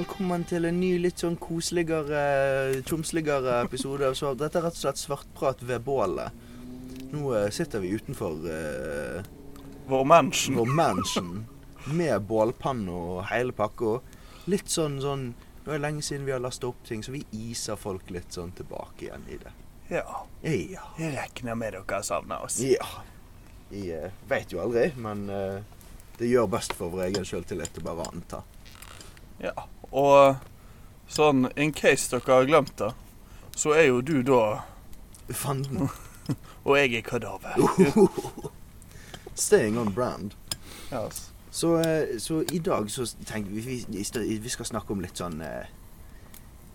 Velkommen til en ny litt sånn koseligere, tjomsligere episode. Så dette er rett og slett svartprat ved bålet. Nå eh, sitter vi utenfor eh, Vår mansion. vår mansion med bålpanne og hele pakka. Litt sånn sånn Nå er det lenge siden vi har lasta opp ting, så vi iser folk litt sånn tilbake igjen i det. Ja. Ja. Jeg regner med dere har savna oss. ja. Jeg uh, veit jo aldri, men eh, det gjør best for vår egen sjøltillit å bare anta. Ja. Og sånn in case dere har glemt det, så er jo du da Fanden. Og jeg er kadaver. Staying on brand. Yes. Så, eh, så i dag så tenkte vi vi, skal snakke om litt sånn eh,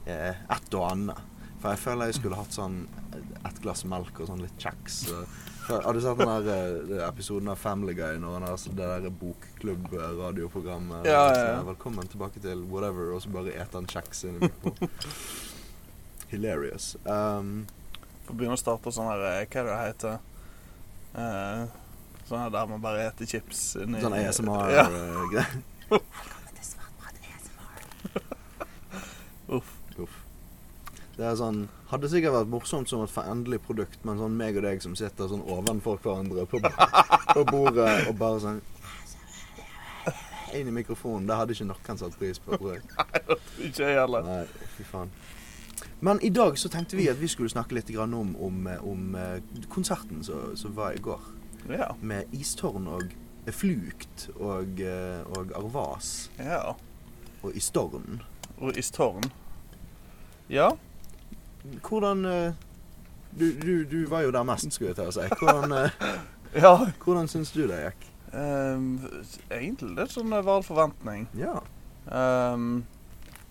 eh, et og annet. For jeg føler jeg skulle hatt sånn eh, et glass melk og sånn litt kjeks. og- Har du sett den der eh, episoden av Family Guy når han har det der bokklubb-radioprogrammet? Ja, ja, ja. Velkommen tilbake til whatever, og så bare eter han kjeks inni midt på. Hilarious. Um, Får begynne å starte sånn her eh, Hva er det det heter? Uh, sånn her der man bare eter chips inni sånn Ja. Det er sånn Hadde sikkert vært morsomt som et forendelig produkt, men sånn meg og deg som sitter sånn ovenfor hverandre på, på bordet og bare sånn Inn i mikrofonen. Det hadde ikke noen satt pris på. Tror jeg. Ikke jeg heller. Nei, fy faen. Men i dag så tenkte vi at vi skulle snakke litt grann om, om, om eh, konserten som som var i går. Ja. Med Istårn og Flukt og, eh, og Arvas ja. og Istorn. Og Istorn. Ja. Hvordan eh, du, du, du var jo der mest, skulle jeg til å si. Hvordan, eh, Ja. hvordan syns du det gikk? Um, egentlig litt sånn over all forventning. Ja. Um,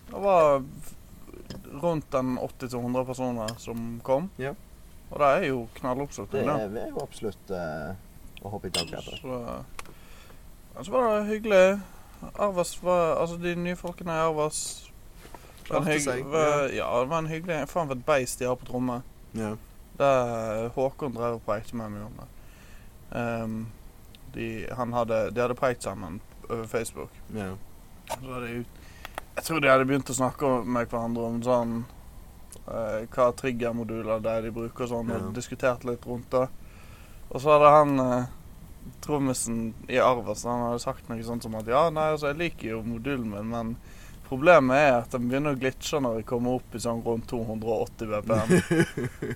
det var rundt den 80-100 personer som kom. Ja. Og det er jo Det knalloppslutning, Det, er, er jo absolutt uh, å hoppe i taket. Så, så var det hyggelig. Arvas var Altså, de nye folkene i Arvas Klarte hygg- seg, var, Ja, det var en hyggelig Faen, for et beist de har på trommet. Ja. Det Håkon drev og prekte med meg om det. Um, de, han hadde, de hadde preikt sammen over Facebook. ja. Så hadde de, jeg tror de hadde begynt å snakke med hverandre om sånn uh, Hva triggermoduler det er de bruker og sånn, og diskutert litt rundt det. Og så hadde han uh, trommisen i Arvas han hadde sagt noe sånt som at ja, nei, altså jeg liker jo modulen min, men problemet er at den begynner å glitche når jeg kommer opp i sånn rundt 280 BPM.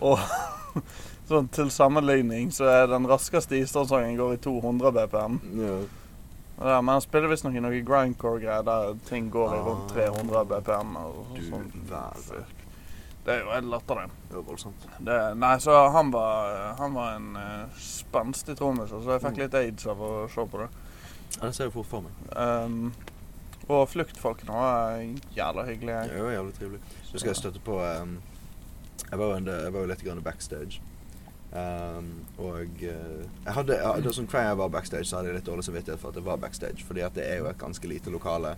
og sånn til sammenligning så er den raskeste isdansangen går i 200 BPM. ja. Ja, men han spiller visstnok i noe grindcore-greier der ting går i rundt Ah. 300 BPM. Og sånn. Det er jo helt latterlig. Det var voldsomt. Nei, så han var, han var en uh, spenstig trommis, så jeg fikk Mm. litt aids av å se på det. Ja, det ser jeg fort for meg. Um, og fluktfolkene er jævla hyggelige. Det var jævlig trivelig. Så skal jeg støtte på um, jeg, var en, jeg var jo litt grann backstage. Um, og eh, jeg hadde, jeg hadde som hver gang jeg var backstage, så hadde jeg litt dårlig samvittighet for at jeg var backstage. Fordi at det er jo et ganske lite lokale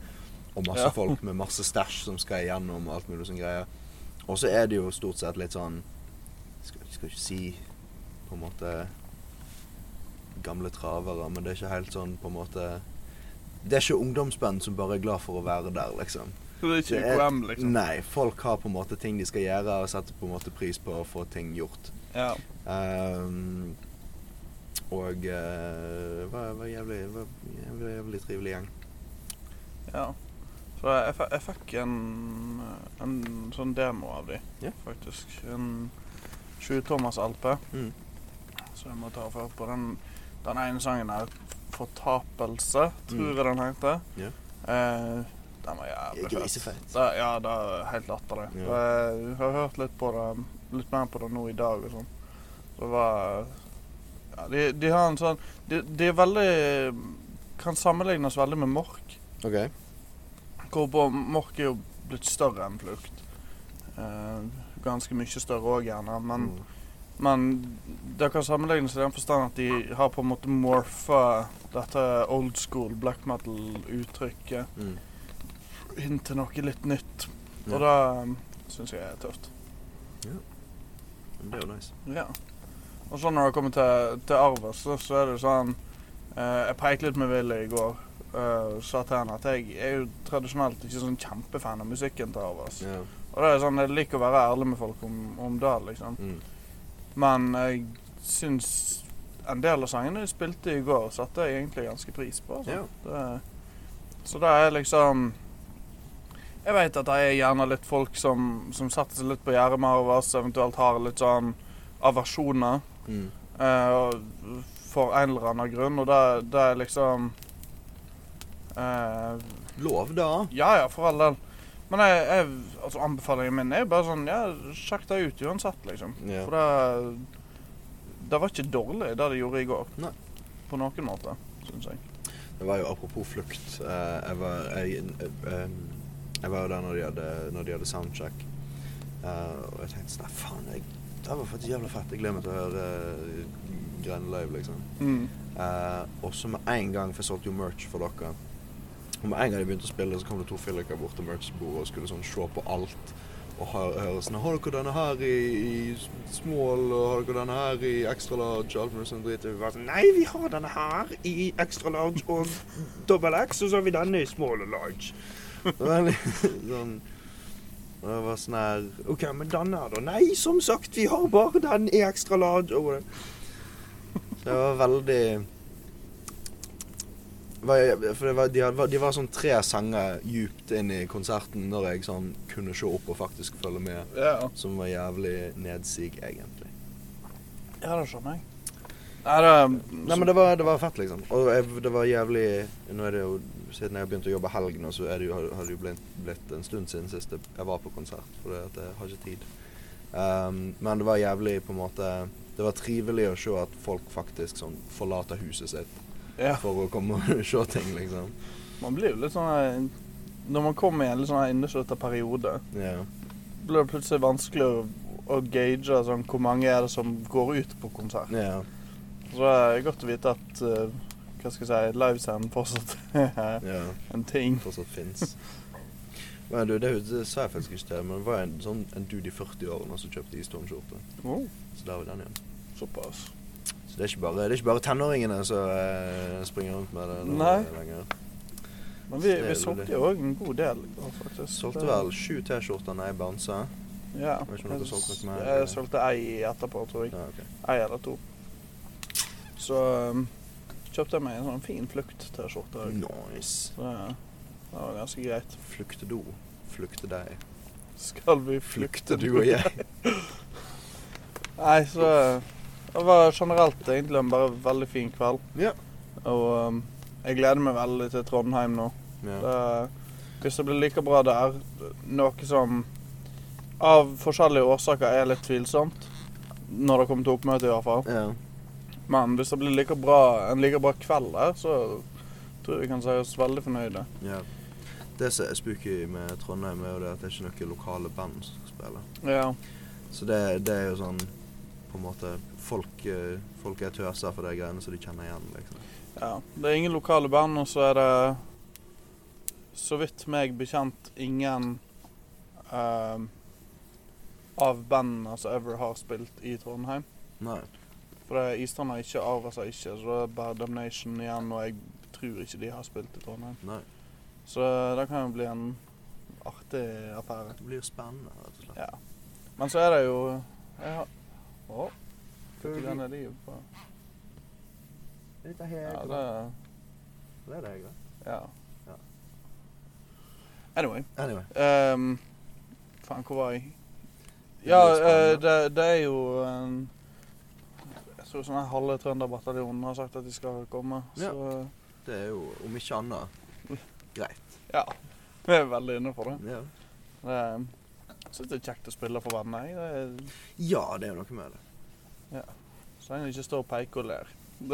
og masse Ja. folk med masse stæsj som skal igjennom og alt mulig sånn greier. Og så er det jo stort sett litt sånn skal, skal ikke si på en måte gamle travere, men det er ikke helt sånn på en måte Det er ikke ungdomsband som bare er glad for å være der, liksom. Det er ikke UKM, liksom. Nei, folk har på en måte ting de skal gjøre, og setter på en måte pris på å få ting gjort. Ja. Um, og uh, var, var jævlig, var jævlig, jævlig trivelig gjeng. ja. Så jeg, jeg fikk en, en sånn demo av de, Ja. faktisk. En 20 Thomas Alpe. Mm. Så jeg må ta og høre på den, den ene sangen her. 'Fortapelse', tror Mm. jeg den heter. Yeah. Eh, den var jævlig fet. Ja, det er helt latterlig. Ja. Og Jeg har hørt litt på det, litt mer på det nå i dag og sånn. Det var ja, de, de har en sånn de, de er veldig Kan sammenlignes veldig med Mork. OK. Hvorpå Mork er jo blitt større enn Flukt. Eh, ganske mye større òg, gjerne. Men Mm. men det kan sammenlignes i den forstand at de har på en måte morfa dette old school black metal-uttrykket Mm. inn til noe litt nytt. Ja. Og det um, syns jeg er tøft. Ja. Det er jo nice. Ja. Og så når det kommer til, til Arvas, så, så er det sånn eh, Jeg pekte litt med Willy i går Uh, sa til henne at jeg er jo tradisjonelt ikke sånn kjempefan av musikken til Arvas. Ja. Og det er sånn, jeg liker å være ærlig med folk om, om det, liksom. Mm. Men jeg syns en del av sangene de spilte i går, satte jeg egentlig ganske pris på. Så, Ja. Det, så det er liksom Jeg vet at det er gjerne litt folk som, som setter seg litt på gjerdet med oss, eventuelt har litt sånn aversjoner Mm. eh, for en eller annen grunn, og det, det er liksom eh, Lov, da. Ja ja, for all del. Men jeg, jeg, altså anbefalingen min er jo bare sånn Ja, sjekk det ut uansett, liksom. Ja. For det Det var ikke dårlig, det de gjorde i går. Nei. På noen måte, syns jeg. Det var jo apropos flukt. eh, jeg var jeg, jeg, jeg var jo der når de hadde, når de hadde soundcheck. Eh, og jeg tenkte sånn faen, jeg, det var faktisk jævla fett. Jeg gleder meg til å høre live, liksom. Mm. Eh, og så med en gang, for jeg solgte jo merch for dere. Og med en gang de begynte å spille, så kom det to fylliker bort til merchbordet og skulle sånn se på alt. Og hø- sånn Har dere denne her i, i small, og har dere denne her i extra large? Alt mulig sånn drit. Og vi var sånn Nei, vi har denne her i extra large og dobbel X, og så har vi denne i small og large. Det sånn og det var sånn her OK, men denne her, da? Nei, som sagt, vi har bare den i extra large. Så det var veldig for det var, de, var, de var sånn tre sanger djupt inn i konserten når jeg sånn kunne se opp og faktisk følge med. Ja. Som var jævlig nedsig, egentlig. ja, det skjønner jeg. Nei, det Nei, men det var, det var fett, liksom. Og jeg, det var jævlig Nå er det jo Siden jeg har begynt å jobbe helg nå, så er det jo, har det jo blitt, blitt en stund siden sist jeg var på konsert. For det at jeg har ikke tid. Um, men det var jævlig på en måte Det var trivelig å se at folk faktisk sånn forlater huset sitt ja. for å komme og se ting, liksom. Man blir jo litt sånn her Når man kommer i en litt sånn inneslutta periode, Ja. blir det plutselig vanskelig å, å gauge sånn, hvor mange er det som går ut på konsert. ja. Så det er godt å vite at eh, hva skal jeg si, livescenen fortsatt er ja. en ting. fortsatt fins. Men du, det, det sa jeg faktisk ikke til, men det var en, sånn, en dude i 40-årene som kjøpte Easton-skjorte. Oh, Så der var den igjen. såpass. Så det er ikke bare, er ikke bare tenåringene som eh, springer rundt med det Nei. lenger. Men vi, vi solgte jo òg en god del. faktisk. Solgte vel sju T-skjorter når jeg bounsa. Ja. Jeg, solgte mer. Jeg solgte ei etterpå, tror jeg. Ja, okay. Ei eller to. Så um, kjøpte jeg meg en sånn fin flukt-T-skjorte. Nice. Så det det var ganske greit. Flukte do. Flukte deg. Skal vi Flukte du og jeg. Nei, så det var generelt egentlig en bare veldig fin kveld. Ja. Og um, jeg gleder meg veldig til Trondheim nå. Ja. Det, hvis det blir like bra der, noe som av forskjellige årsaker er litt tvilsomt, når det kommer til oppmøte i hvert fall. ja. Men hvis det blir like bra, en like bra kveld der, så tror jeg vi kan si oss veldig fornøyde. ja. Det som er spooky med Trondheim, er jo det at det er ikke noen lokale band som skal spille. Ja. Så det, det er jo sånn på en måte Folk, eh, folk er tøser for de greiene som de kjenner igjen, liksom. ja. Det er ingen lokale band, og så er det så vidt meg bekjent ingen uh, av bandene som ever har spilt i Trondheim. Nei. For det er Island har ikke, Arva seg ikke, så det er bare Damnation igjen, og jeg tror ikke de har spilt i Trondheim. Nei. Så det kan jo bli en artig affære. Det blir spennende, rett og slett. Ja. Men så er det jo jeg har, Å, litt grann liv på Dette Ja, det det er det, jeg, Ja. Ja. Anyway. Anyway. Um, faen, hvor var jeg? Ja, eh, det, det er jo en Jeg tror sånn halve Trønderbataljonen har sagt at de skal komme. Ja. Så Det er jo, om ikke annet, greit. ja. Vi er veldig inne for det. Ja. det er- jeg syns det er kjekt å spille for venner. Er, ja, det er jo noe med det. Så lenge de ikke står og peker og ler.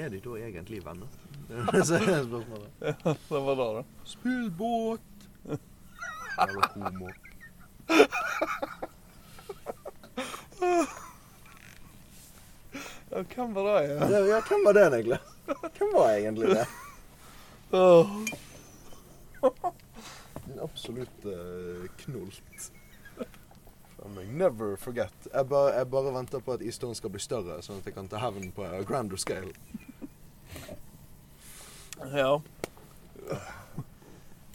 Er de da egentlig venner? Det er det spørsmålet. Ja. Det var det, da. Spill båt! Eller homo. Ja, hvem var det? Ja, ja, hvem var det egentlig? Hvem var egentlig det? Åh. En absolutt uh, knolt. Never forget. Jeg bare, jeg bare venter på at Eastone skal bli større, sånn at jeg kan ta hevn på a grander scale. Ja.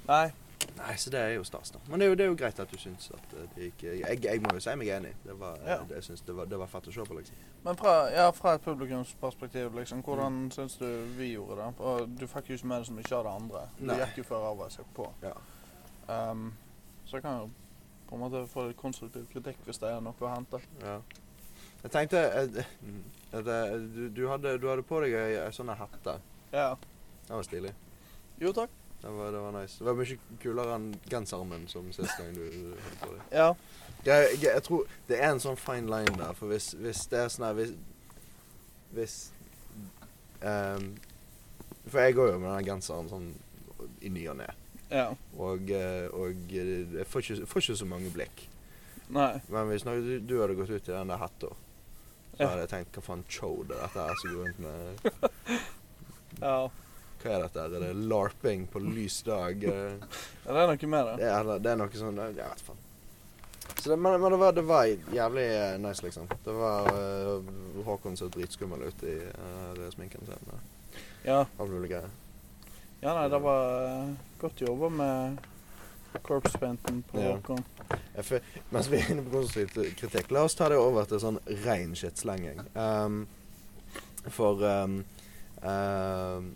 Nei. Nei, så det er jo stas, da. Men det er jo, det er jo greit at du syns at eh, det gikk jeg, jeg må jo si meg enig. Det var, eh, Ja. det, jeg synes det, var, det var fett å se på, liksom. Men fra, ja, fra et publikumsperspektiv, liksom, hvordan syns du vi gjorde det? Og du fikk jo ikke med deg så mye av det andre. Nei. gikk jo før arbeid og på. Ja. Um, så jeg kan jo på en måte få konstruktiv kritikk hvis det er noe å hente. Ja. Jeg tenkte at, at eh, du, du, hadde, du hadde på deg ei, ei sånn hette. Ja. Det var stilig. Jo takk. Det var, det var nice. Det var mye kulere enn genseren min som sist gang du, du hadde på deg. Ja. Jeg, jeg, jeg tror det er en sånn fine line der, for hvis, hvis det er sånn her Hvis, hvis um, For jeg går jo med den genseren sånn i ny og ne. Ja. Og, eh, og jeg får ikke, får ikke så mange blikk. Nei. Men hvis du, du hadde gått ut i den der hetta, så Ja. hadde jeg tenkt hva faen chode dette er som går rundt med Ja. Hva er dette? Er det larping på lys dag? Ja. Det er noe det. Det er, det er noe sånn Jeg vet faen. Så det, men men det, var, det var jævlig eh, nice, liksom. Det var uh, Håkon så dritskummel ut i uh, sminken sin. Ja. Alt mulig greier. Ja, nei, det var eh, godt jobba med corpse-painten på Ja. Håkon. Ja, Mens vi er inne på konstruktiv kritikk, la oss ta det over til sånn rein skittslenging. Um, for um, um,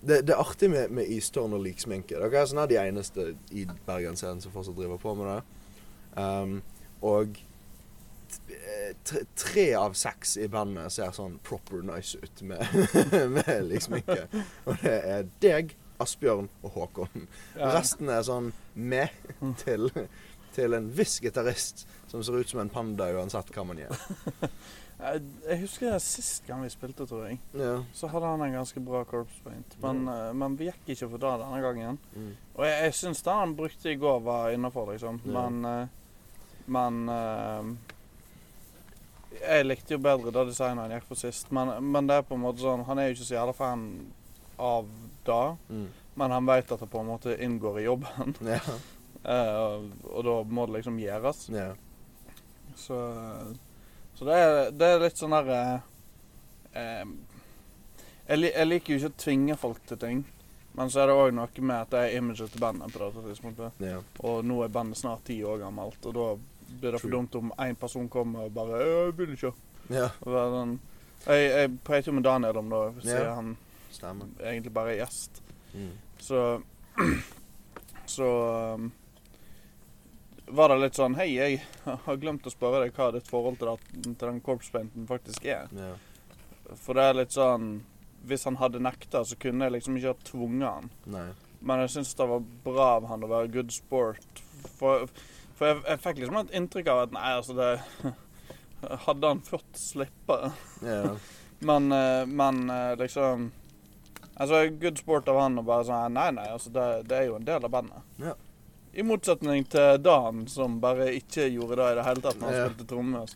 det, det er artig med, med istårn og liksminke. Dere er sånn de eneste i Bergensscenen som fortsatt driver på med det. Um, og tre, av seks i bandet ser sånn proper nice ut med, med liksminke. Og det er deg, Asbjørn og Håkon. Ja. Resten er sånn med til, til en viss gitarist som ser ut som en panda uansett hva man gjør. Jeg, husker sist gang vi spilte, tror jeg. Ja. Så hadde han en ganske bra corpse paint. Men, mm. men vi gikk ikke for det denne gangen. Mm. Og jeg, jeg syns det han brukte i går, var innafor, liksom. Ja. Men eh, Men eh, Jeg likte jo bedre det designet han gikk for sist. Men, men det er på en måte sånn Han er jo ikke så jævla fan av det. Mm. Men han vet at det på en måte inngår i jobben. Ja. uh, og da må det liksom gjøres. ja. Så, så det, er, det er litt sånn der eh, eh, jeg, jeg liker jo ikke å tvinge folk til ting. Men så er det òg noe med at det er imaget til bandet på dette tidspunktet. ja. Og nå er bandet snart ti år gammelt, og da blir det for dumt om én person kommer og bare «Øh, 'Jeg vil ikke'. ja. Sånn, jeg, jeg prater jo med Daniel om det, siden Ja. han Stemmer. egentlig bare er gjest. Mm. Så Så um, var det litt sånn Hei, jeg har glemt å spørre deg hva ditt forhold til, det, til den corpse-painten faktisk er. Ja. For det er litt sånn Hvis han hadde nekta, så kunne jeg liksom ikke ha tvunget han. Nei. Men jeg syns det var bra av han å være good sport. For, for jeg, jeg fikk liksom et inntrykk av at nei, altså det Hadde han fått slippe. yeah. Men, eh, men eh, liksom Altså, good sport av han å bare sånn Nei, nei, altså det, det er jo en del av bandet. Yeah. I motsetning til Dan, som bare ikke gjorde det i det hele tatt når han yeah. spilte trommer.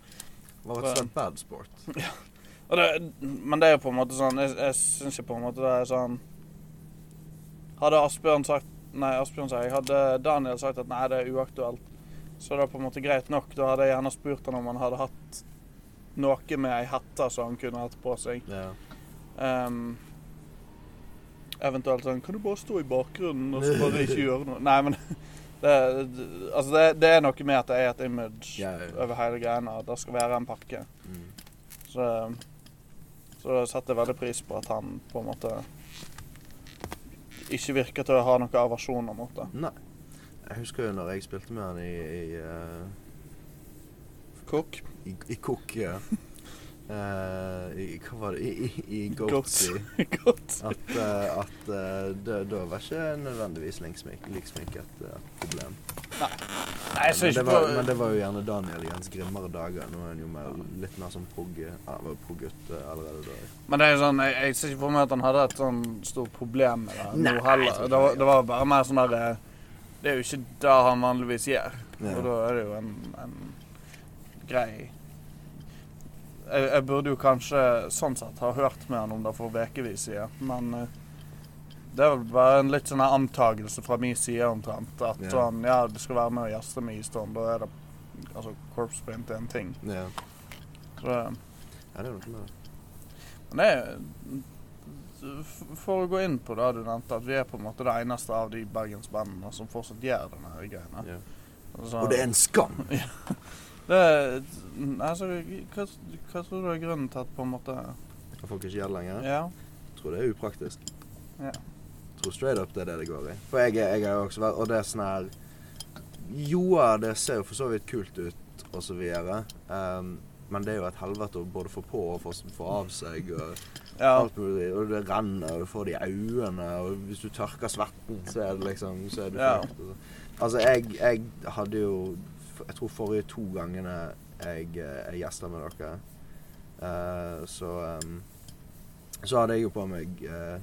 Var rett og slett bad sport. Og det, men det er jo på en måte sånn Jeg, jeg syns ikke på en måte det er sånn Hadde Asbjørn sagt Nei, Asbjørn sa jeg. Hadde Daniel sagt at nei, det er uaktuelt, så er var på en måte greit nok. Da hadde jeg gjerne spurt han om han hadde hatt noe med ei hette som han kunne hatt på seg. Ja. Um, eventuelt sånn Kan du bare stå i bakgrunnen og så bare ikke gjøre noe? Nei, men det, det, altså det, det er noe med at det er et image Ja, ja. over hele greiene. Det skal være en pakke. Mm. Så, så jeg veldig pris på at han på en måte ikke virker til å ha noen aversjon mot det. Nei. Jeg husker jo når jeg spilte med han i i, Cook. i, i ja. Uh, i, hva var det? I, i, i Goatsy. At, uh, at uh, da da var ikke nødvendigvis liksminket liksmink et, problem. Nei, jeg Men det, var, men det var jo gjerne Daniel i hans grimmere dager. Nå er han jo mer, litt mer som prog... Han var prog-gutt allerede da. Men det er jo sånn, jeg, jeg ser ikke for meg at han hadde et sånn stort problem med det Nei, Det var, det. det var bare mer sånn der eh, Det er jo ikke det han vanligvis gjør. Ja. Og da er det jo en, en grei jeg, jeg burde jo kanskje sånn sett ha hørt med han om det for ukevis siden, men eh, det er vel bare en litt sånn antagelse fra min side omtrent. At Ja. sånn, ja, du skal være med og gjeste med Storm. Da er det altså corps print er en ting. Ja. Så, ja, det er noe med det. men det er For å gå inn på det du nevnte, at vi er på en måte det eneste av de bergensbandene som fortsatt gjør denne greiene. Ja. Altså, Og det er en skam! det er- altså, hva, hva tror du er grunnen til at på en måte At folk ikke gjør det lenger. Ja. Jeg tror det er upraktisk. Ja. Jeg tror straight up det er det det går i. For jeg, jeg har jo også vært Og det er sånn her Joa, det ser jo for så vidt kult ut, og så videre. Um, men det er jo et helvete å både få på og få, få av seg. Og ja. alt mulig. Og det renner, og du får det i øynene. Og hvis du tørker svetten, så er det liksom Så er du Ja. Altså, jeg, jeg hadde jo Jeg tror forrige to gangene jeg eh, er gjester med dere, uh, så um, Så hadde jeg jo på meg uh,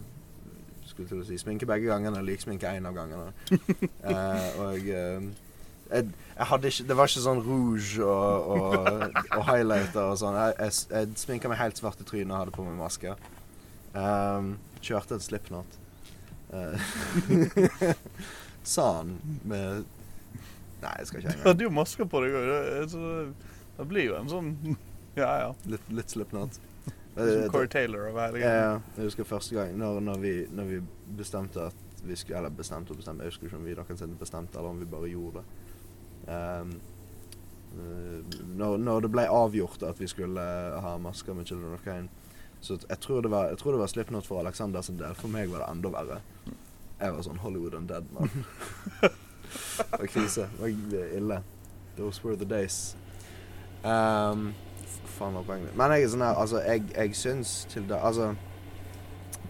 Skulle til å si sminke begge gangene, liksminke én av gangene. Uh, og eh, jeg, jeg hadde ikke Det var ikke sånn rouge og, og, og highlighter og sånn. Jeg, jeg, jeg sminka meg helt svart i trynet og hadde på meg maske. Um, kjørte et slipknot. Uh, sa han med Nei, jeg skal ikke Du hadde jo maske på deg òg. Det blir jo en sånn Ja, ja. Litt, litt slipknot. Som Corey Taylor og hele greia. Jeg husker første gang når, når, vi, når vi bestemte at vi skulle Eller bestemte og bestemte, jeg husker ikke om vi noensinne bestemte, eller om vi bare gjorde det. Um, eh, når, når det ble avgjort at vi skulle ha masker med Children of Kane, så jeg tror det var, jeg tror det var Slipknot for Alexander sin del. For meg var det enda verre. Jeg var sånn Hollywood Undead, mann. det var krise. Det var ille. Those were the days. Um, faen var poenget mitt. Men jeg er sånn her, altså, jeg, jeg syns til da, altså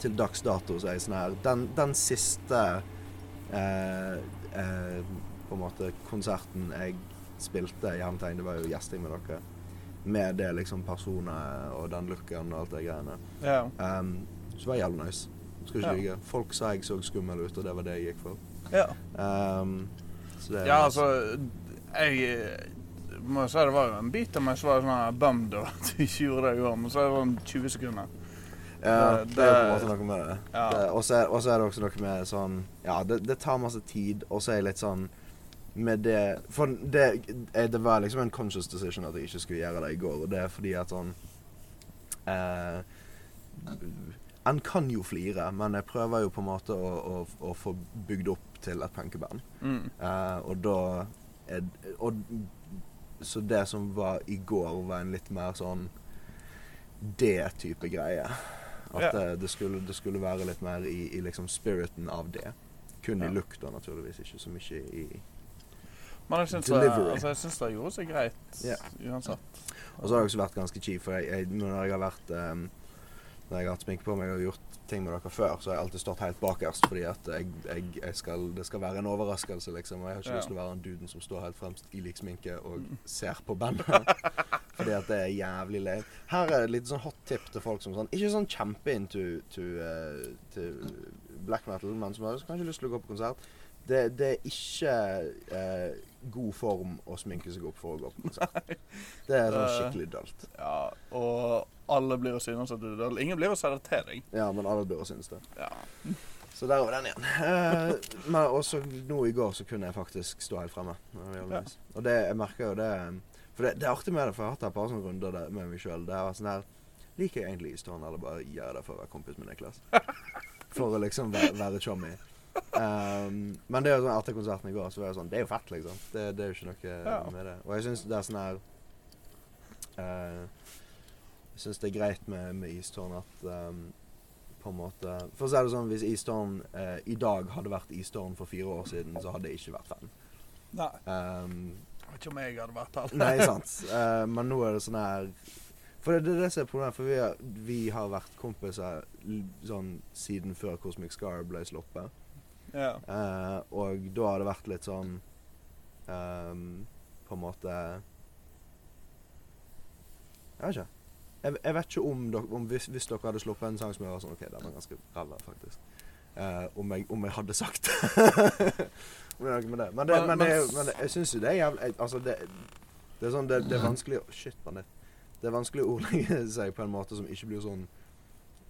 Til dags dato så er jeg sånn her Den, den siste eh, eh, På en måte konserten jeg spilte i Hermetegn, det var jo gjesting med dere. Med det liksom personet og den looken og alt det greiene. Ja. Um, så var jævlig nice. Skal ikke Ja. lyge. Folk sa jeg så skummel ut, og det var det jeg gikk for. ja. Um, så det er Ja, nice. altså Jeg eh, må si det var jo en bit av meg som var sånn bummed over at du ikke gjorde det i år, men så er det sånn 20 sekunder. Ja, det- det er på en måte noe med det. Ja. det og så er, og så er det også noe med sånn Ja, det, det tar masse tid, og så er jeg litt sånn med det For det, eh, det var liksom en conscious decision at jeg ikke skulle gjøre det i går, og det er fordi at sånn eh, En kan jo flire, men jeg prøver jo på en måte å, å, å få bygd opp til et punkeband. Mm. Eh, og da er, og, Så det som var i går, var en litt mer sånn det type greie. At Ja. det, det, skulle, det skulle være litt mer i, i liksom spiriten av det. Kun Ja. i lukta, naturligvis. Ikke så mye i Men jeg syns det, altså, det gjorde seg greit yeah. uansett. Og så har jeg også vært ganske kjip, for jeg, jeg, når jeg har vært um, Når jeg har hatt sminke på meg og gjort ting med dere før, så har jeg alltid stått helt bakerst fordi at jeg, jeg, skal, det skal være en overraskelse, liksom. Og jeg har ikke Ja. lyst til å være han duden som står helt fremst i liksminke og ser på bandet. fordi at det er jævlig leit. Her er det litt sånn hot tip til folk som sånn Ikke sånn kjempe into to, uh, til black metal, men som har kanskje lyst til å gå på konsert. Det, det er ikke eh, god form å sminke seg opp for å gå på konsert. Det er sånn skikkelig dølt. Ja, og alle blir å synes at du er døll. Ingen blir å si det til deg. Ja, men alle blir å synes det. Ja. Så der var den igjen. Eh, men også nå i går så kunne jeg faktisk stå helt fremme. Ja. Og det, jeg merker jo det For det, det er artig med det, for jeg har hatt et par sånne runder der med meg sjøl. Det har vært sånn her Liker jeg egentlig Eastern, eller bare gjør det for å være kompis med Niklas? For å liksom være, være chummy. Um, men det er jo sånn etter konserten i går, så var jeg sånn Det er jo fett, liksom. Det, det er jo ikke noe Ja. med det. Og jeg syns det er sånn her uh, Jeg syns det er greit med, med Istårn at um, på en måte For å si det sånn, hvis Istårn uh, i dag hadde vært Istårn for fire år siden, så hadde jeg ikke vært fan. Nei. Um, Jeg vet ikke om jeg hadde vært her. nei, sant. Uh, men nå er det sånn her For det, det er det som er problemet, for vi har, vi har vært kompiser sånn siden før Cosmic Scar ble sluppet. Ja. Eh, og da har det vært litt sånn um, På en måte Jeg vet ikke. Jeg, jeg vet ikke om, dere, om hvis, hvis dere hadde sluppet en sang som jeg var sånn OK, den var ganske ræva, faktisk. Eh, om, jeg, om jeg hadde sagt Om det det. Men, det, Men- men, det men- det, jeg syns jo det er jævlig Altså, det, det er sånn Det, det er vanskelig Shit, banditt. Det er vanskelig å ordlegge seg på en måte som ikke blir sånn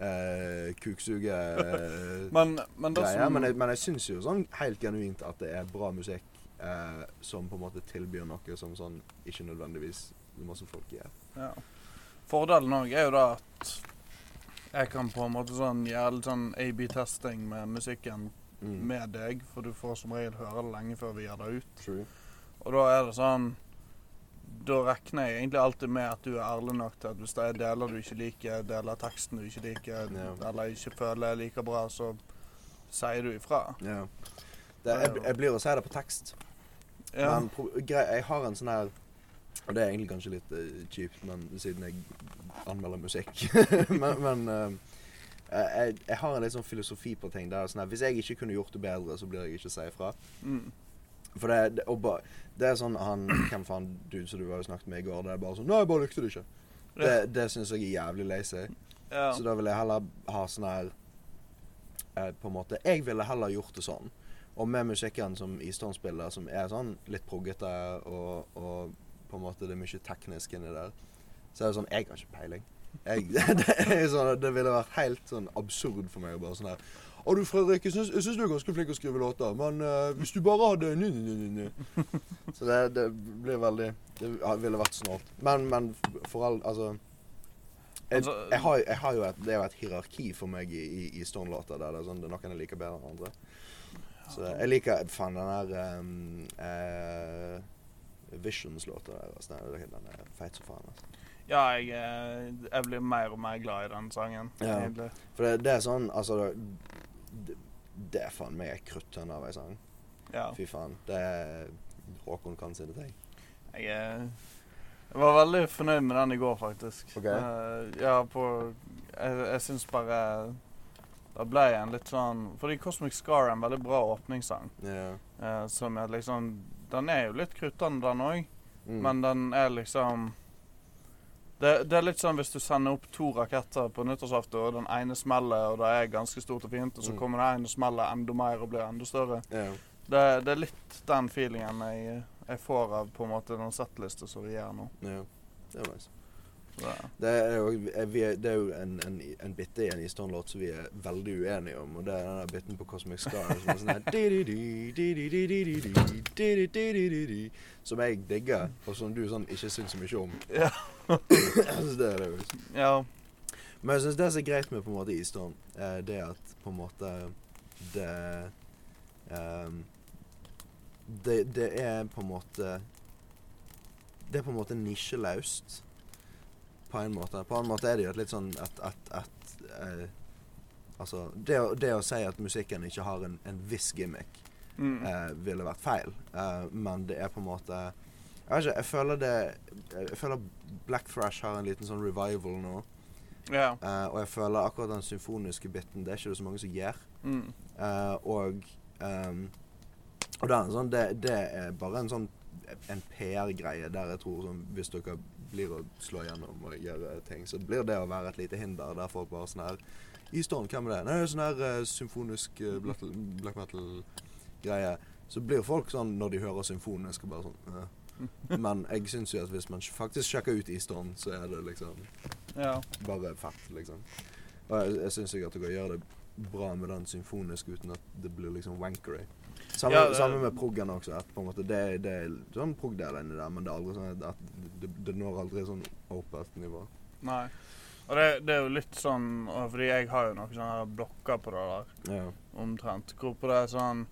eh, kuksuge eh, Men, men som Men jeg, men jeg syns jo sånn helt genuint at det er bra musikk eh, som på en måte tilbyr noe som sånn ikke nødvendigvis masse folk gjør. ja. Fordelen òg er jo da at Jeg kan på en måte sånn gjøre litt sånn AB-testing med musikken Mm. med deg, for du får som regel høre det lenge før vi gir det ut. True. Og da er det sånn Da regner jeg egentlig alltid med at du er ærlig nok til at hvis det er deler du ikke liker, deler teksten du ikke liker, Ja. eller ikke føler er like bra, så sier du ifra. Ja. Det, jeg, jeg blir å si det på tekst. Ja. Men jeg har en sånn her Og det er egentlig kanskje litt uh, kjipt, men siden jeg anmelder musikk. men men uh, jeg, jeg har en litt sånn filosofi på ting. Der, sånn her, hvis jeg ikke kunne gjort det bedre, så blir jeg ikke å si ifra. Mm. For det, det, ba, det er sånn han Hvem faen du som du har snakket med i går? Det er bare sånn Nei, jeg bare likte det ikke. Det, det syns jeg er jævlig lazy. ja. Så da vil jeg heller ha sånn her eh, På en måte Jeg ville heller gjort det sånn. Og med musikken som Easton spiller, som er sånn litt proggete, og, og på en måte det er mye teknisk inni der, så er det sånn Jeg har ikke peiling. Jeg, det, sånn, det ville vært helt sånn absurd for meg å bare sånn her Å du Fredrik, jeg syns, jeg syns du er ganske flink til å skrive låter, men uh, hvis du bare hadde ny, ny, ny, ny. Så det, det blir veldig Det ville vært snålt. Men, men for all Altså jeg, Altså, jeg, har, jeg har jo et, Det er jo et hierarki for meg i, i, i Stone-låter. Der det er sånn, det er noen jeg liker bedre enn andre. Så jeg liker Faen, den der um, uh, Visions-låta deres. Altså, den, den er feit som faen. Altså. ja, jeg, eh, jeg blir mer og mer glad i den sangen. Ja. For det, det er sånn Altså Det, det er faen meg ei kruttønne av ei sang. Ja. Fy faen. Det er Håkon kan sine ting. Jeg, jeg var veldig fornøyd med den i går, faktisk. Okay. Eh, ja, på Jeg, jeg syns bare da ble jeg en litt sånn Fordi Cosmic Scar er en veldig bra åpningssang. Yeah. eh, som er liksom Den er jo litt kruttende, den òg, Mm. men den er liksom det, det er litt sånn hvis du sender opp to raketter på nyttårsaften, og den ene smeller, og det er ganske stort og fint, og så Mm. kommer det ene og smeller enda mer og blir enda større. ja. Det, det er litt den feelingen jeg, jeg får av på en måte den settlista som vi gjør nå. ja. Det er nice. Det, er jo, eh, vi er, det er jo en, en, en bitte i en Eastern-låt som vi er veldig uenige om, og det er den der biten på Cosmic Star som er sånn her Som jeg digger, og som du sånn ikke syns så mye om. Ja. det er det jo. ja. Men jeg syns det som er greit med på en måte Easton, eh, det er at på en måte det um, det, det er på en måte Det er på en måte nisjeløst. På en måte. På en måte er det jo et litt sånn at, at, at eh, Altså, det å, det å si at musikken ikke har en, en viss gimmick, Mm. eh, ville vært feil. Eh, men det er på en måte Jeg vet ikke, jeg føler det Jeg føler Black Thrash har en liten sånn revival nå. Yeah. Eh, og jeg føler akkurat den symfoniske biten Det er ikke det så mange som gjør. Mm. Eh, og um, Og det er, en sånn, det, det er bare en sånn En PR-greie der jeg tror sånn, Hvis dere blir å slå gjennom og gjøre ting, så blir det å være et lite hinder der folk bare sånn her I Storm, hvem er det? Nei, det er sånn her uh, symfonisk uh, black, black metal-greie. Så blir folk sånn når de hører symfonisk og bare sånn uh. Men jeg syns jo at hvis man faktisk sjekker ut Eastern, så er det liksom ja. bare fett, liksom. Og jeg, jeg syns at kan gjøre det bra med den symfonisk uten at det blir liksom wankery. Samme, Ja, det- samme med proggen også. At på en måte det, det er sånn prog-del inni der, men det er aldri sånn at det, det når aldri sånn opert nivå. Nei. Og det, det er jo litt sånn Fordi jeg har jo noen sånne blokker på det der, Ja. omtrent. Hvorpå det er sånn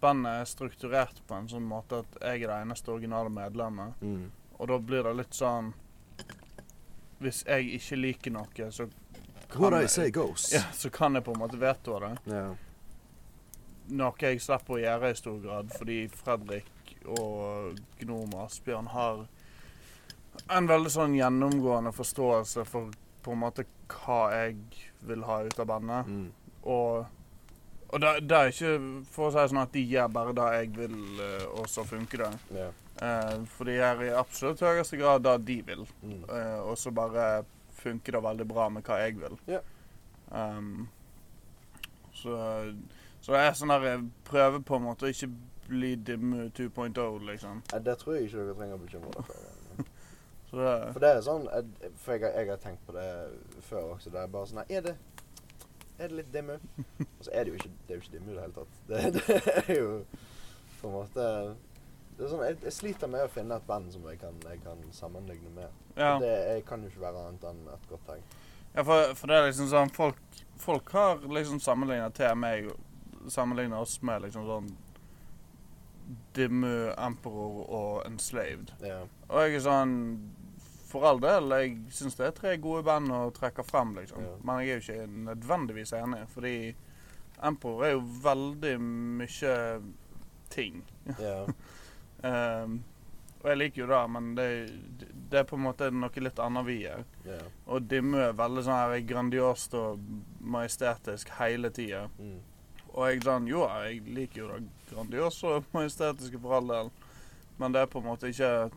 Bandet er strukturert på en sånn måte at jeg er det eneste originale medlemmet. Mm. Og da blir det litt sånn Hvis jeg ikke liker noe, så What I say goes. ja, så kan jeg på en måte vetoe det. Ja. Noe jeg slipper å gjøre i stor grad, fordi Fredrik og Gnom Asbjørn har en veldig sånn gjennomgående forståelse for på en måte hva jeg vil ha ut av bandet. Mm. Og, og det, det er ikke for å si sånn at de gjør bare det jeg vil, eh, og så funker det. Yeah. Eh, for de gjør i absolutt høyeste grad det de vil. Mm. Eh, og så bare funker det veldig bra med hva jeg vil. Yeah. Um, så, så det er sånn der jeg prøver på en måte å ikke bli dim 2.0, liksom. Nei, Det tror jeg ikke dere trenger å bekymre dere for. Det, For det er sånn For jeg, jeg har tenkt på det før også. Det er bare sånn Er det Er det litt dimmu? Og så er det jo ikke Det jo ikke dimmu i det hele tatt. Det, det er jo på en måte det er sånn, jeg, jeg sliter med å finne et band som jeg kan, jeg kan sammenligne med. ja. Det jeg kan jo ikke være annet enn et godt tegn. Ja, for, for det er liksom sånn Folk, folk har liksom sammenligna til meg Sammenligna oss med liksom sånn Dimmu, Emperor og Enslaved. Ja. Og jeg er sånn For all del, jeg syns det er tre gode band å trekke frem, liksom. Ja. Men jeg er jo ikke nødvendigvis enig, fordi Emperor er jo veldig mye ting. ja. um, og jeg liker jo det, men det, det er på en måte noe litt annet vi gjør. ja. Og Dimmu er veldig sånn her grandiost og majestetisk hele tida. Mm. Og jeg den, Jo, jeg liker jo det grandiose og majestetiske for all del, men det er på en måte ikke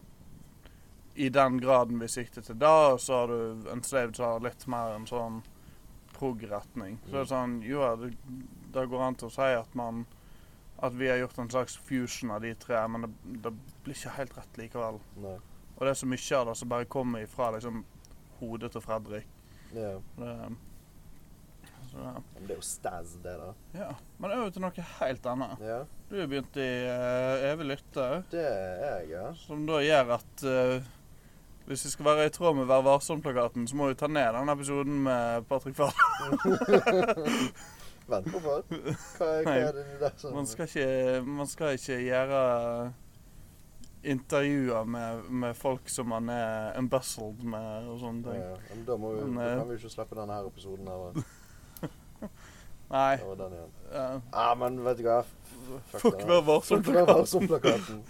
i den graden vi sikter til da. Og så har du en slave som har litt mer en sånn prog-retning. Så det er sånn Jo, det, det går an til å si at man At vi har gjort en slags fusion av de tre, men det, det blir ikke helt rett likevel. Nei. Og det er så mye av det som bare kommer ifra liksom hodet til Fredrik. Ja. Det, ja. Men det er jo Staz, det, da. ja. Men over til noe helt annet. Ja. Du har begynt i uh, Evig lytter, Det er jeg, ja. som da gjør at uh, hvis vi skal være i tråd med Vær varsom-plakaten, så må vi ta ned den episoden med Patrick Fahl. Vent på. Hva, hva er det der som Man skal ikke, man skal ikke gjøre intervjuer med, med folk som man er embezzled med og sånne ting. ja, men Da, må vi, eh, kan vi ikke slippe denne her episoden her. Nei. Det var den igjen. ja. Ah, men vet du hva? Fuck Vær varsom-plakaten.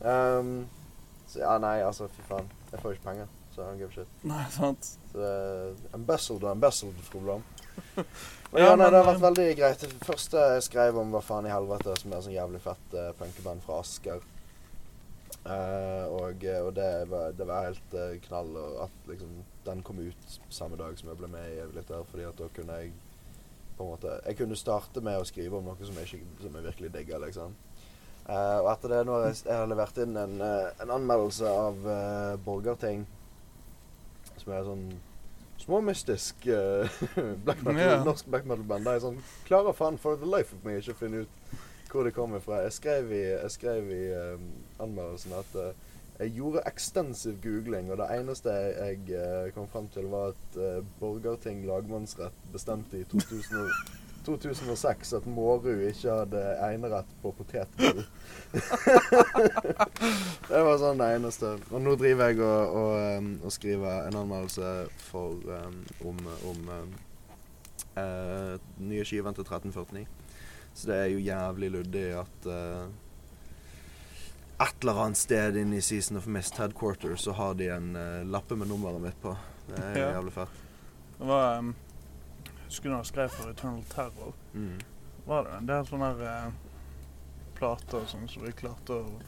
Um, så ja, nei, altså, fy faen. Jeg får ikke penger, så I gir shit. Nei, sant. Så det er embezzled og embezzled, problem. Men Ja, nei, det har vært eh, veldig greit. Det første jeg skrev om, var faen i helvete, som er sånn jævlig fett uh, punkeband fra Asker. Uh, og, og det, var, det var helt uh, knall og at liksom, den kom ut samme dag som jeg ble med i Evig Lytter, fordi at da kunne jeg på en måte Jeg kunne starte med å skrive om noe som jeg, som jeg virkelig digger, liksom. Uh, og etter det, nå har jeg, jeg har levert inn en, uh, en anmeldelse av uh, Borgarting, som er sånn småmystisk black metal, yeah. norsk black metal-band. Der jeg sånn klarer faen for the life of me ikke å finne ut hvor det kommer fra. Jeg skrev i, jeg skrev i anmeldelsen at jeg gjorde ekstensiv googling, og det eneste jeg, jeg uh, kom frem til, var at uh, Borgarting lagmannsrett bestemte i 2000, 2006 at Mårud ikke hadde enerett på potetgull. det var sånn det eneste. Og nå driver jeg og, og, um, og skriver en anmeldelse for, um, om, om um, uh, nye skiven til 1349. Så det er jo jævlig luddig at eh, et eller annet sted inne i Season of Mist Headquarters så har de en uh, lappe med nummeret mitt på. Det er Ja. jævlig fett. Det var um, Husker du jeg skrev for Eternal Terror? Mm. Var det en del sånne her, uh, plater og sånn som vi klarte å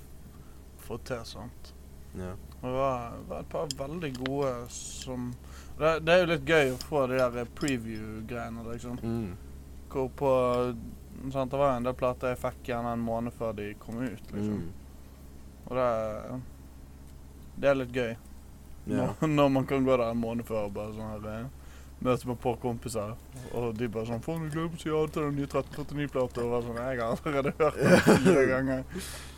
få til. sånt. Ja. Det var, var et par veldig gode som det, det er jo litt gøy å få de der preview-greiene, liksom. Mm. Hvor på sant, Det var en del plater jeg fikk gjerne en måned før de kom ut, liksom. Mm. Og det Det er litt gøy. Ja. Når, når man kan gå der en måned før og bare sånn her eh, Møte et par kompiser, og de bare sånn 'Faen, du glemte å si ja til den nye 1349-plata.' Og bare sånn 'Jeg har allerede hørt den fire ganger'.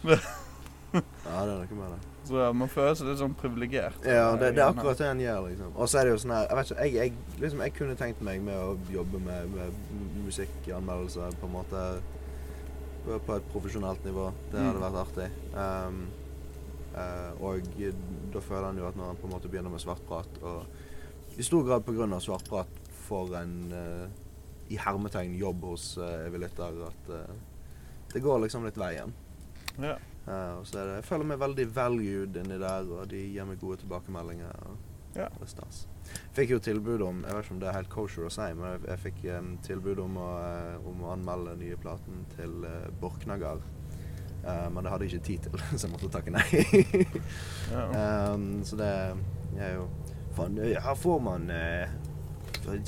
ja, det er noe med det. Så ja, man føler seg litt sånn privilegert. Ja, det, det er akkurat det en gjør, liksom. Og så er det jo sånn her Jeg vet ikke, jeg, jeg, liksom, jeg kunne tenkt meg med å jobbe med, med musikkanmeldelser på en måte på et profesjonelt nivå. Det hadde Mm. vært artig. Um, eh, og da føler han jo at når han på en måte begynner med svartprat, og i stor grad pga. svartprat får en eh, i hermetegn jobb hos uh, Evy at eh, det går liksom litt veien. Ja. Eh, og så er det, jeg føler meg veldig valued inni der, og de gir meg gode tilbakemeldinger. Og Ja. Det er stas. Fikk jo tilbud om Jeg vet ikke om det er helt kosher å si, men jeg, jeg fikk um, tilbud om å, eh, om å anmelde nye platen til uh, Borknagar. Eh, men det hadde jeg ikke tid til, så jeg måtte takke nei. ja. Em, så det er jo Faen, her får man eh,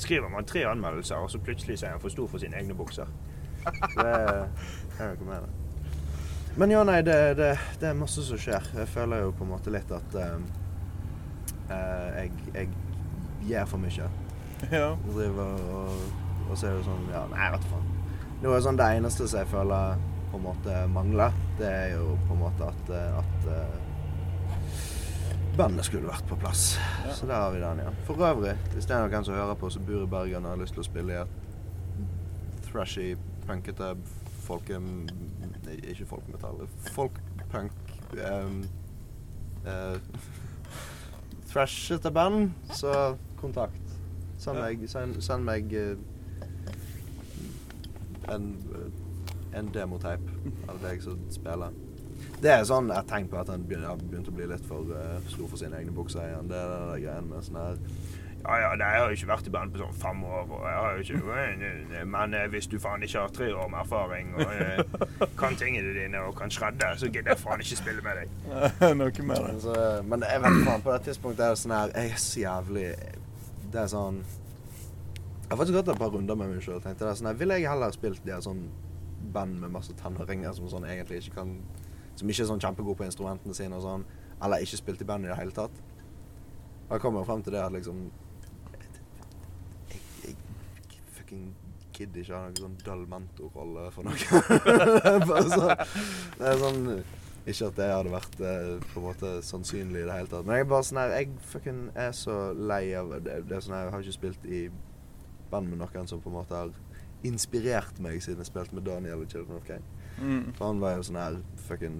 Skriver man tre anmeldelser, og så plutselig er han for stor for sine egne bukser. Så det er jo noe med. Men ja, nei, det, det, det er masse som skjer. Jeg føler jo på en måte litt at eh, jeg, jeg gjør for mye. ja. Driver og, og så er det sånn Ja, nei, vet du faen. Det er sånn det eneste som jeg føler på en måte mangler, det er jo på en måte at, eh, at eh, bandet skulle vært på plass. Ja. Så der har vi den igjen. For øvrig, hvis det er noen som hører på som bor i Bergen og har lyst til å spille i et thrashy, punkete folke... Ikke folkemetall. Folkpunk um, uh, Thrashete band, så kontakt. Send meg, send, send meg uh, en, en demoteip av deg som spiller. Det er sånn jeg tegn på at han begynte begynt å bli litt for uh, stor for sine egne bukser igjen. Det er det greien med sånn her Ja ja, nei, jeg har jo ikke vært i band på sånn fem år, og jeg har jo ikke Men eh, hvis du faen ikke har tre år med erfaring og uh, kan tingene dine og kan shredde, så gidder jeg faen ikke spille med deg. Noe med det. Så, men jeg vet faen, på det tidspunktet er det sånn her Jeg er så jævlig Det er sånn Jeg har faktisk gått et par runder med meg sjøl. Tenkte det sånn Ville jeg heller spilt de her sånn band med masse tenåringer som sånn egentlig ikke kan Som ikke er sånn kjempegode på instrumentene sine og sånn, eller ikke spilt i band i det hele tatt. Jeg kommer frem til det at liksom Jeg, jeg fucking gidder ikke ha noen sånn døll mentorrolle for noe. sånn Det er sånn ikke at det hadde vært eh, på en måte sannsynlig i det hele tatt. Men jeg er bare sånn her Jeg fucking er så lei av det. det er sånn her, Jeg har ikke spilt i band med noen som på en måte har inspirert meg siden jeg spilte med Daniel og Children of Kane. Mm. For han var jo sånn her fucking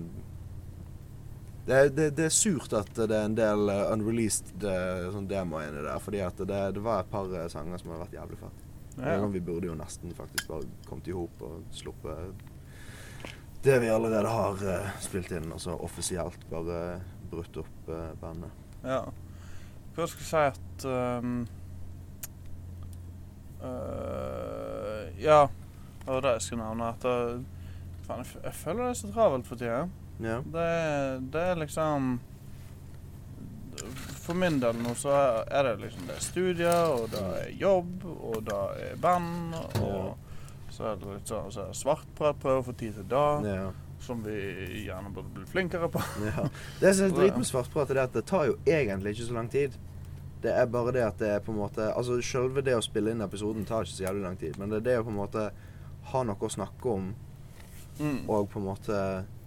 det, det, det er surt at det er en del eh, unreleased uh, sånn demo inni der, fordi at det, det var et par eh, sanger som har vært jævlig fett. Ja. ja. Vi burde jo nesten faktisk bare kommet i hop og sluppet det vi allerede har uh, spilt inn, og så offisielt bare brutt opp uh, bandet. ja. Hva skal jeg si at um, øh, Ja, det var det jeg skulle nevne. At det, fan, jeg, jeg føler det er så travelt for tida. Ja. Det, det er liksom For min del nå så er det liksom det er studier, og det er jobb, og det er band, og så er det litt sånn så svartprat, prøve å få tid til det, Ja. som vi gjerne burde bli flinkere på. ja. Det som er drit med svartprat, er at det tar jo egentlig ikke så lang tid. Det er bare det at det er på en måte Altså Selve det å spille inn episoden tar ikke så jævlig lang tid, men det er det å på en måte ha noe å snakke om, Mm. og på en måte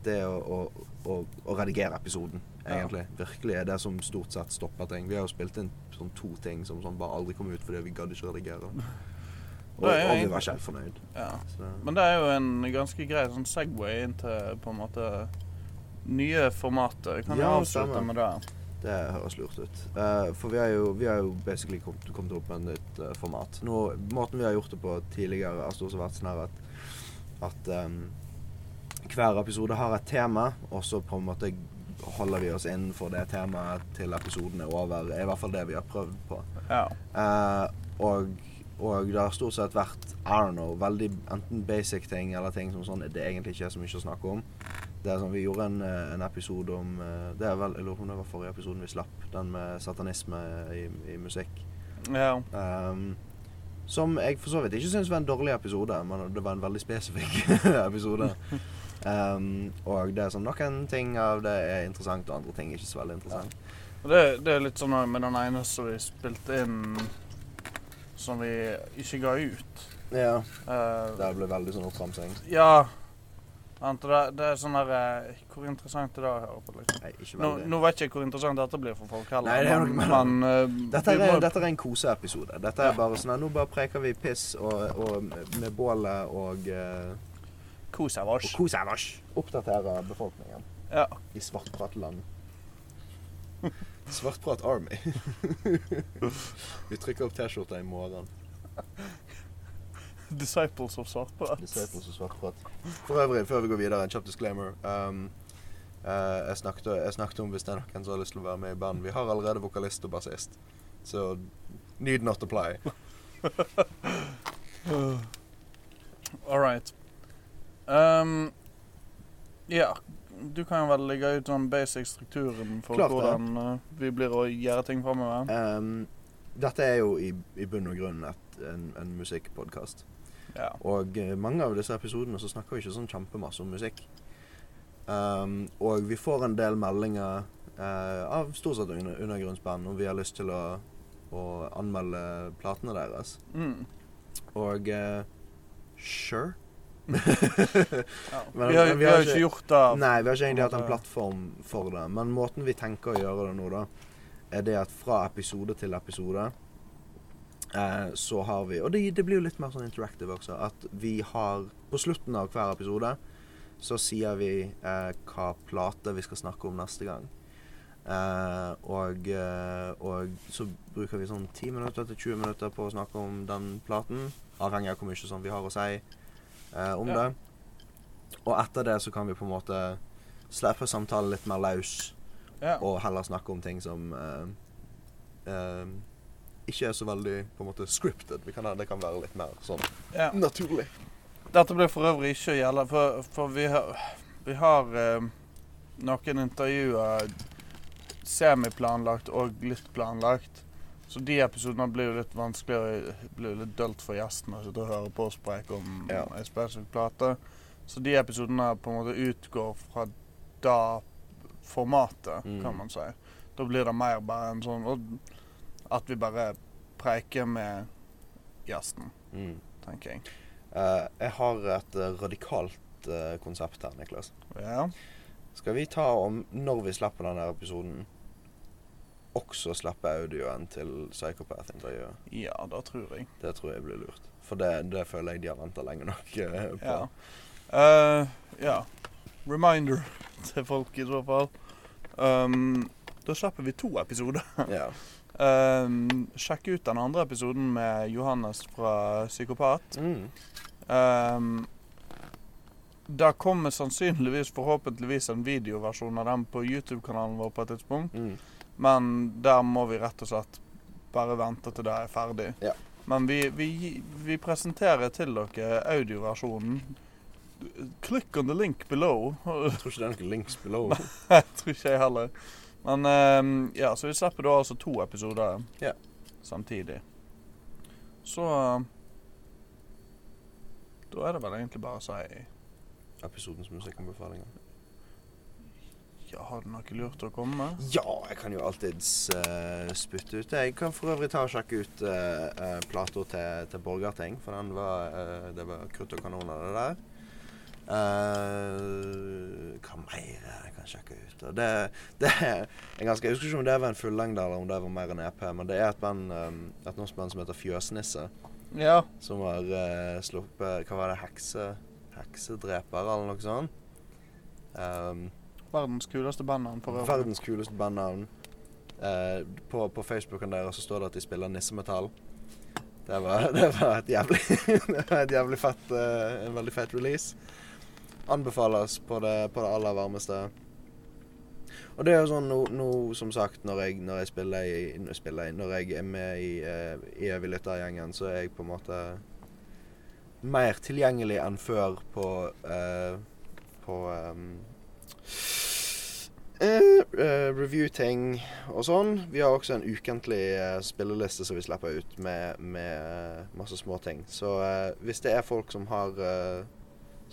det å, å, å, å redigere episoden, egentlig. Virkelig er det som stort sett stopper ting. Vi har jo spilt inn sånn to ting som sånn bare aldri kom ut fordi vi gadd ikke redigere. Og, og vi var helt fornøyd. Ja. Men det er jo en ganske grei sånn Segway inn til på en måte nye formater. Kan ja, Ja, avslutte med det. Det høres lurt ut. Uh, for vi har jo, vi har jo basically kommet, kommet opp med et nytt uh, format. Nå, måten vi har gjort det på tidligere, har stort sett vært sånn her at, at um, hver episode har et tema, og så på en måte holder vi oss innenfor det temaet til episoden er over. er i hvert fall det vi har prøvd på. Ja. Uh, og, og det har stort sett vært I don't know, veldig enten basic ting eller ting som sånn det egentlig ikke er så mye å snakke om. Det er sånn, Vi gjorde en, eh, en episode om eh, det er vel, Jeg lurer på om det var forrige episoden vi slapp. Den med satanisme i, i musikk. ja. Um, som jeg for så vidt ikke syns var en dårlig episode, men det var en veldig spesifikk episode. Um, og det er sånn noen ting av det er interessant, og andre ting er ikke så veldig interessant. Ja. det, det er litt sånn med den ene som vi spilte inn som vi ikke ga ut. Ja. Uh, Det ble veldig sånn oppramsing. ja. Det, det er sånn der eh, Hvor interessant er det å høre på? liksom? Nei, ikke Nå, nå vet jeg ikke hvor interessant dette blir for folk heller. Nei, det er men, nok- men eh, Dette er, må- dette er en koseepisode. Dette er Ja. bare sånn at Nå bare preker vi piss og, og med bålet og, uh, Kos av og oss. koser oss. Oppdaterer befolkningen Ja. i svartpratland. Svartprat Army. vi trykker opp T-skjorta i morgen. Disciples of Svartprat. Disciples of svartprat. For øvrig, før vi går videre, en kjapp disclaimer. Um, uh, jeg, snakket, jeg snakket om hvis det er noen som har lyst til å være med i band. Vi har allerede vokalist og bassist. Så need not apply. All right. Um, ja, du kan vel legge ut den basic strukturen for Klart hvordan uh, vi blir å gjøre ting framover. Um, dette er jo i, i bunn og grunn et, en, en musikkpodkast. Ja. Og eh, mange av disse episodene så snakker vi ikke sånn kjempemasse om musikk. Um, og vi får en del meldinger uh, av stort sett under, undergrunnsband om vi har lyst til å, å anmelde platene deres. Mm. Og uh, sure. Ja. Men- Vi har, vi har jo ikke gjort det. Nei, vi har ikke egentlig hatt en plattform for det. Men måten vi tenker å gjøre det nå, da, er det at fra episode til episode eh, så har vi Og det, det blir jo litt mer sånn interactive også. At vi har På slutten av hver episode så sier vi eh, hva plate vi skal snakke om neste gang. Eh, og, eh, og så bruker vi sånn 10 minutter til 20 minutter på å snakke om den platen. Avhengig av hvor mye sånn vi har å si eh, om Ja. det. Og etter det så kan vi på en måte slippe samtalen litt mer løs, Ja. og heller snakke om ting som ikke er så veldig på en måte scripted. Vi kan, det kan være litt mer sånn Ja. naturlig. Dette blir for øvrig ikke å gjelde, for, for vi har, vi har eh, noen intervjuer semiplanlagt og litt planlagt. Så de episodene blir jo litt vanskeligere, blir jo litt dølt for gjestene å sitte og høre på oss preike om Ja. en spesifikk plate. Så de episodene på en måte utgår fra da formatet, Mm. kan man si. Da blir det mer bare en sånn og At vi bare preiker med jazzen, Mm. tenker jeg. Uh, jeg har et eh, radikalt uh, konsept her, Niklas. Ja. Skal vi ta om, når vi slipper denne episoden, også slippe audioen til Psychopath-intervjuet? Ja, det tror jeg. Det tror jeg blir lurt. For det, det føler jeg de har venta lenge nok uh, på. Ja. Ja. Reminder til folk i så fall. Um, da slipper vi to episoder. Ja. Um, sjekk ut den andre episoden med Johannes fra Psykopat. Mm. Um, der kommer sannsynligvis, forhåpentligvis, en videoversjon av den på YouTube-kanalen vår på et tidspunkt. Mm. Men der må vi rett og slett bare vente til det er ferdig. Ja. Men vi, vi, vi presenterer til dere audioversjonen. Click on the link below. Jeg tror ikke det er noen links below. Nei, Jeg tror ikke jeg heller. Men ehm, ja, så vi slipper da altså to episoder Ja. samtidig. Så eh, Da er det vel egentlig bare å si Episodens musikkanbefalinger. Ja, har du noe lurt å komme med? Ja, jeg kan jo alltids uh, spytte ut det. Jeg kan for øvrig ta og sjekke ut uh, uh, plata til, til Borgarting, for den var uh, Det var krutt og kanoner, det der. Eh, hva mer er jeg kan sjekke ut? Det, det er ganske, Jeg husker ikke om det var en fullengde eller om det var mer en EP, men det er et band, um, et norsk band som heter Fjøsnisse, Ja. som har uh, sluppet Hva var det? Hekse, Heksedreper, eller noe sånt? Um, Verdens kuleste bandnavn for øvrig. Verdens kuleste bandnavn. Uh, på, på Facebooken deres så står det at de spiller nissemetall. Det var, det var et jævlig Det var et jævlig fett En veldig fett release. Anbefales på det, på det aller varmeste. Og det er jo sånn nå, nå som sagt, når jeg, når jeg spiller i når jeg, spiller i, når jeg er med i, uh, i Evig så er jeg på en måte mer tilgjengelig enn før på uh, på um, Uh, uh, review-ting og sånn. Vi har også en ukentlig uh, spilleliste som vi slipper ut med, med eh, masse småting. Så eh, hvis det er folk som har eh,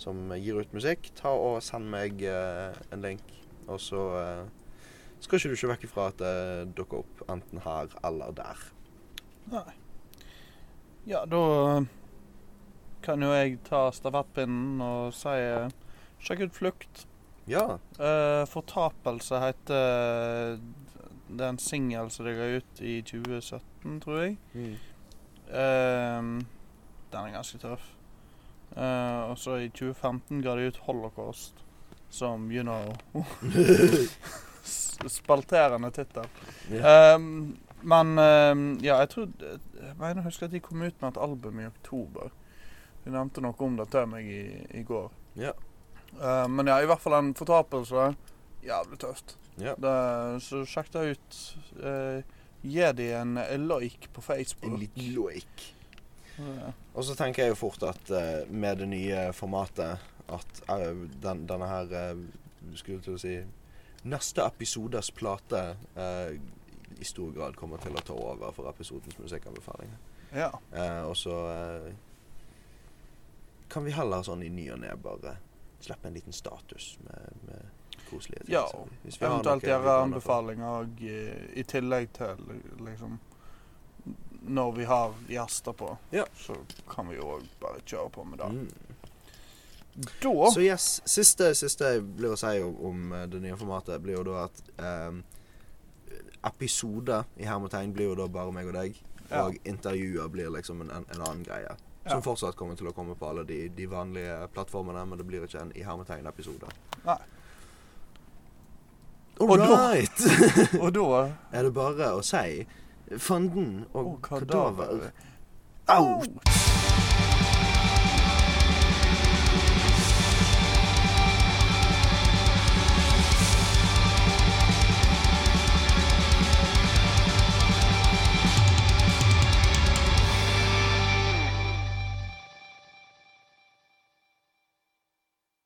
som gir ut musikk, ta og send meg eh, en link. Og så eh, skal ikke du se vekk ifra at det dukker opp enten her eller der. Nei. Ja, da eh, kan jo jeg ta stafettpinnen og si sjekk ut Flukt. Ja. Uh, Fortapelse heter Det er en singel som de ga ut i 2017, tror jeg. Mm. Uh, den er ganske tøff. Eh, og så i 2015 ga de ut Holocaust, som you know Spalterende tittel. Yeah. Um, men um, ja, jeg tror Jeg mener jeg husker at de kom ut med et album i oktober. De nevnte noe om det til meg i, i går. Ja. Uh, men ja, i hvert fall en fortapelse. Jævlig tøft. Yeah. Det, så sjekk det ut. Uh, gi de en like på Facebook. En liten loik. Og så tenker jeg jo fort at uh, med det nye formatet at uh, den, denne her uh, Skulle til å si Neste episodes plate i stor grad kommer til å ta over for episodens musikkanbefalinger. ja. Og så kan vi heller sånn i ny og ne bare slippe en liten status med, med koselige ting. Ja, Eventuelt gjøre anbefalinger i, i tillegg til liksom Når vi har gjester på, Ja. så kan vi jo òg bare kjøre på med det. Mm. Da Så yes, siste, siste jeg blir å si om, eh, det nye formatet, blir jo da at um, episoder i hermetegn blir jo da bare meg og deg. Ja. Og intervjuer blir liksom en, en, en annen greie. Ja. Som fortsatt kommer til å komme på alle de, de vanlige plattformene, men det blir ikke en i hermetegn-episode. All Og da- right! Og da er det bare å si fanden og Og kadaver kadaver. out!